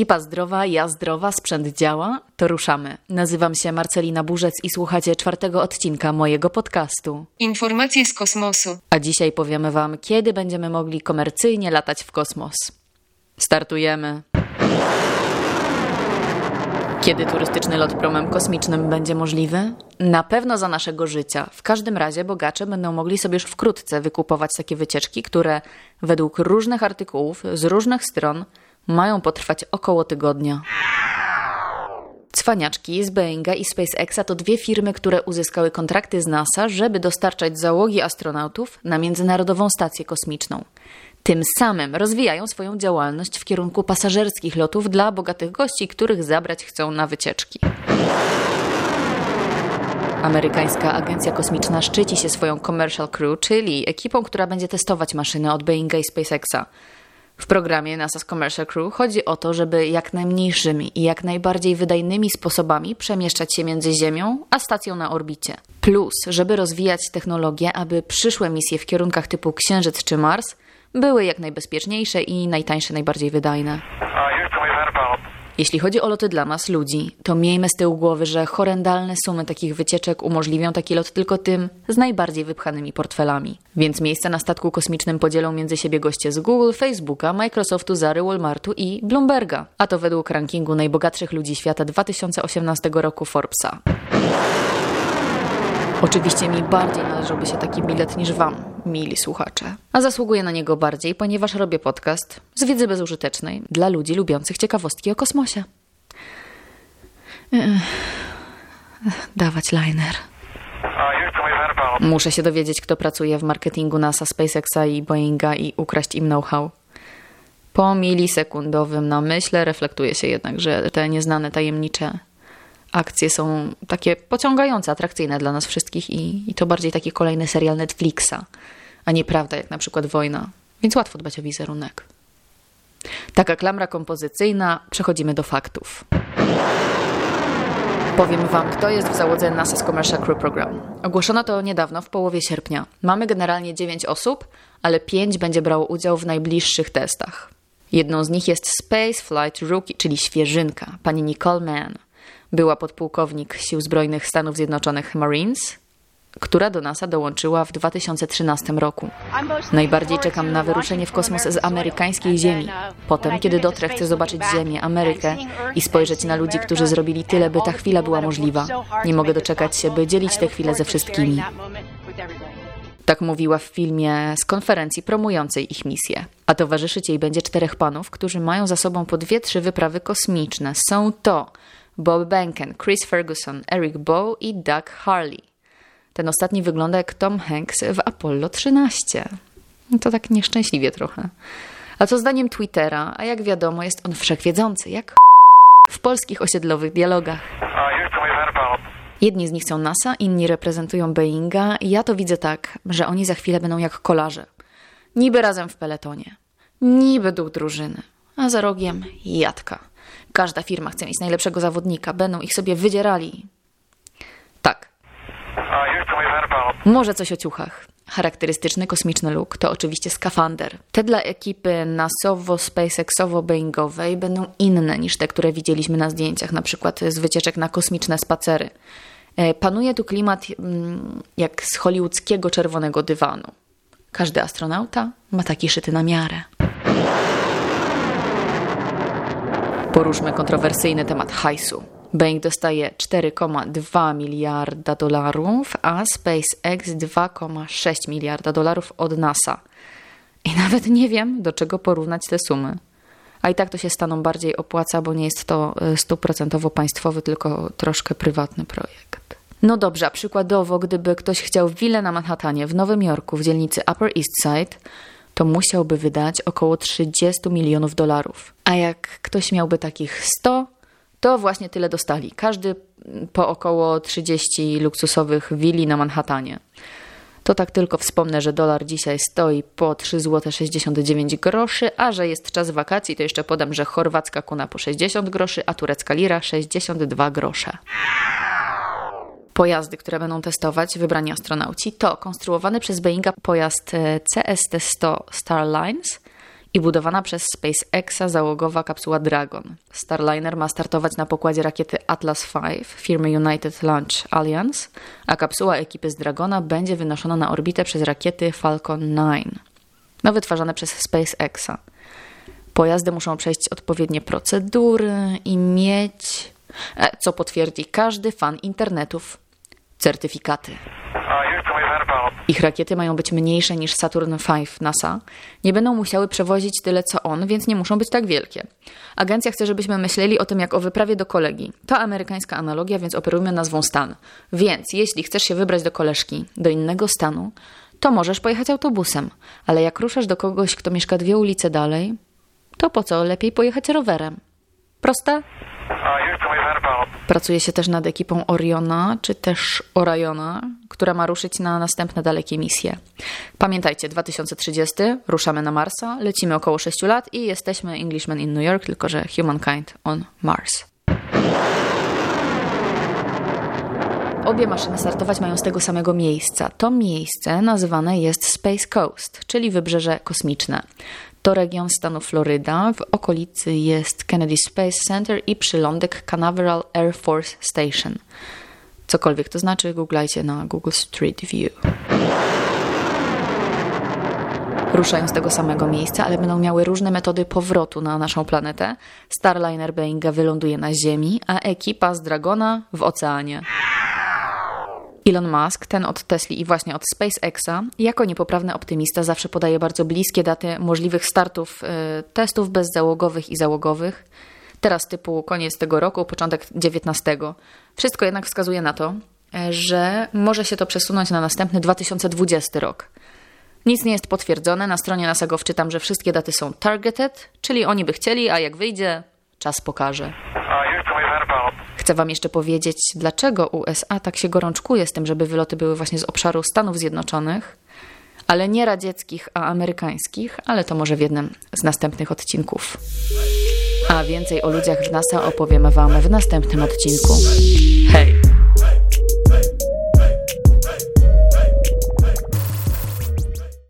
Ekipa zdrowa, ja zdrowa, sprzęt działa, to ruszamy. Nazywam się Marcelina Burzec i słuchacie czwartego odcinka mojego podcastu. Informacje z kosmosu. A dzisiaj powiemy Wam, kiedy będziemy mogli komercyjnie latać w kosmos. Startujemy. Kiedy turystyczny lot promem kosmicznym będzie możliwy? Na pewno za naszego życia. W każdym razie bogacze będą mogli sobie już wkrótce wykupować takie wycieczki, które według różnych artykułów z różnych stron mają potrwać około tygodnia. Cwaniaczki z Boeinga i SpaceXa to dwie firmy, które uzyskały kontrakty z NASA, żeby dostarczać załogi astronautów na Międzynarodową Stację Kosmiczną. Tym samym rozwijają swoją działalność w kierunku pasażerskich lotów dla bogatych gości, których zabrać chcą na wycieczki. Amerykańska Agencja Kosmiczna szczyci się swoją Commercial Crew, czyli ekipą, która będzie testować maszyny od Boeinga i SpaceXa. W programie NASA's Commercial Crew chodzi o to, żeby jak najmniejszymi i jak najbardziej wydajnymi sposobami przemieszczać się między Ziemią a stacją na orbicie. Plus, żeby rozwijać technologię, aby przyszłe misje w kierunkach typu Księżyc czy Mars były jak najbezpieczniejsze i najtańsze, najbardziej wydajne. Jeśli chodzi o loty dla nas, ludzi, to miejmy z tyłu głowy, że horrendalne sumy takich wycieczek umożliwią taki lot tylko tym z najbardziej wypchanymi portfelami. Więc miejsce na statku kosmicznym podzielą między siebie goście z Google, Facebooka, Microsoftu, Zary, Walmartu i Bloomberga. A to według rankingu najbogatszych ludzi świata 2018 roku Forbesa. Oczywiście mi bardziej należałby się taki bilet niż Wam, mili słuchacze. A zasługuję na niego bardziej, ponieważ robię podcast z wiedzy bezużytecznej dla ludzi lubiących ciekawostki o kosmosie. Ech, dawać liner. Muszę się dowiedzieć, kto pracuje w marketingu NASA, SpaceXa i Boeinga i ukraść im know-how. Po milisekundowym namyśle reflektuje się jednak, że te nieznane, tajemnicze akcje są takie pociągające, atrakcyjne dla nas wszystkich i, i to bardziej taki kolejny serial Netflixa, a nie prawda jak na przykład wojna. Więc łatwo dbać o wizerunek. Taka klamra kompozycyjna, przechodzimy do faktów. Powiem Wam, kto jest w załodze NASA's Commercial Crew Program. Ogłoszono to niedawno, w połowie sierpnia. Mamy generalnie 9 osób, ale 5 będzie brało udział w najbliższych testach. Jedną z nich jest Space Flight Rookie, czyli świeżynka, pani Nicole Mann była podpułkownik Sił Zbrojnych Stanów Zjednoczonych Marines, która do NASA dołączyła w 2013 roku. Najbardziej czekam na wyruszenie w kosmos z amerykańskiej ziemi. Potem, kiedy dotrę, chcę zobaczyć Ziemię, Amerykę i spojrzeć na ludzi, którzy zrobili tyle, by ta chwila była możliwa. Nie mogę doczekać się, by dzielić tę chwilę ze wszystkimi. Tak mówiła w filmie z konferencji promującej ich misję. A towarzyszyć jej będzie czterech panów, którzy mają za sobą po dwie, trzy wyprawy kosmiczne. Są to Bob Benken, Chris Ferguson, Eric Bow i Doug Harley. Ten ostatni wygląda jak Tom Hanks w Apollo 13. To tak nieszczęśliwie trochę. A co zdaniem Twittera, a jak wiadomo jest on wszechwiedzący, jak w polskich osiedlowych dialogach. Jedni z nich są NASA, inni reprezentują Boeinga i ja to widzę tak, że oni za chwilę będą jak kolarze. Niby razem w peletonie, niby duch drużyny, a za rogiem jadka. Każda firma chce mieć najlepszego zawodnika, będą ich sobie wydzierali. Tak. Może coś o ciuchach. Charakterystyczny kosmiczny look to oczywiście skafander. Te dla ekipy nasowo-SpaceXowo-Boeingowej będą inne niż te, które widzieliśmy na zdjęciach, na przykład z wycieczek na kosmiczne spacery. E, panuje tu klimat mm, jak z hollywoodzkiego czerwonego dywanu. Każdy astronauta ma taki szyty na miarę. Poruszmy kontrowersyjny temat hajsu. Boeing dostaje 4,2 miliarda dolarów, a SpaceX 2,6 miliarda dolarów od NASA. I nawet nie wiem, do czego porównać te sumy. A i tak to się staną bardziej opłaca, bo nie jest to e, stuprocentowo państwowy, tylko troszkę prywatny projekt. No dobrze, a przykładowo, gdyby ktoś chciał willę na Manhattanie w Nowym Jorku w dzielnicy Upper East Side, to musiałby wydać około 30 milionów dolarów. A jak ktoś miałby takich 100, to właśnie tyle dostali. Każdy po około 30 luksusowych willi na Manhattanie. To tak tylko wspomnę, że dolar dzisiaj stoi po 3 zł 69 groszy, a że jest czas wakacji, to jeszcze podam, że chorwacka kuna po 60 groszy, a turecka lira 62 grosze. Pojazdy, które będą testować wybrani astronauci, to konstruowany przez Boeinga pojazd e, CST-100 Starlines i budowana przez SpaceXa załogowa kapsuła Dragon. Starliner ma startować na pokładzie rakiety Atlas V firmy United Launch Alliance, a kapsuła ekipy z Dragona będzie wynoszona na orbitę przez rakiety Falcon 9, no wytwarzane przez SpaceXa. Pojazdy muszą przejść odpowiednie procedury i mieć, e, co potwierdzi każdy fan internetów, certyfikaty. Ich rakiety mają być mniejsze niż Saturn V NASA. Nie będą musiały przewozić tyle co on, więc nie muszą być tak wielkie. Agencja chce, żebyśmy myśleli o tym jak o wyprawie do kolegi. To amerykańska analogia, więc operujmy nazwą stan. Więc jeśli chcesz się wybrać do koleżki, do innego stanu, to możesz pojechać autobusem. Ale jak ruszasz do kogoś, kto mieszka dwie ulice dalej, to po co lepiej pojechać rowerem? Proste? Pracuje się też nad ekipą Oriona, czy też Oriona, która ma ruszyć na następne dalekie misje. Pamiętajcie, 2030 ruszamy na Marsa, lecimy około 6 lat i jesteśmy Englishman in New York, tylko że Humankind on Mars. Obie maszyny startować mają z tego samego miejsca. To miejsce nazywane jest Space Coast, czyli wybrzeże kosmiczne. To region stanu Floryda. W okolicy jest Kennedy Space Center i przylądek Canaveral Air Force Station. Cokolwiek to znaczy, googlajcie na Google Street View. Ruszają z tego samego miejsca, ale będą miały różne metody powrotu na naszą planetę. Starliner Boeinga wyląduje na Ziemi, a ekipa z Dragona w oceanie. Elon Musk, ten od Tesli i właśnie od SpaceXa, jako niepoprawny optymista zawsze podaje bardzo bliskie daty możliwych startów y, testów bezzałogowych i załogowych. Teraz typu koniec tego roku, początek 19. Wszystko jednak wskazuje na to, e, że może się to przesunąć na następny 2020 rok. Nic nie jest potwierdzone. Na stronie NASA go wczytam, że wszystkie daty są targeted, czyli oni by chcieli, a jak wyjdzie, czas pokaże. Chcę Wam jeszcze powiedzieć, dlaczego USA tak się gorączkuje z tym, żeby wyloty były właśnie z obszaru Stanów Zjednoczonych, ale nie radzieckich, a amerykańskich, ale to może w jednym z następnych odcinków. A więcej o ludziach w NASA opowiemy Wam w następnym odcinku. Hej!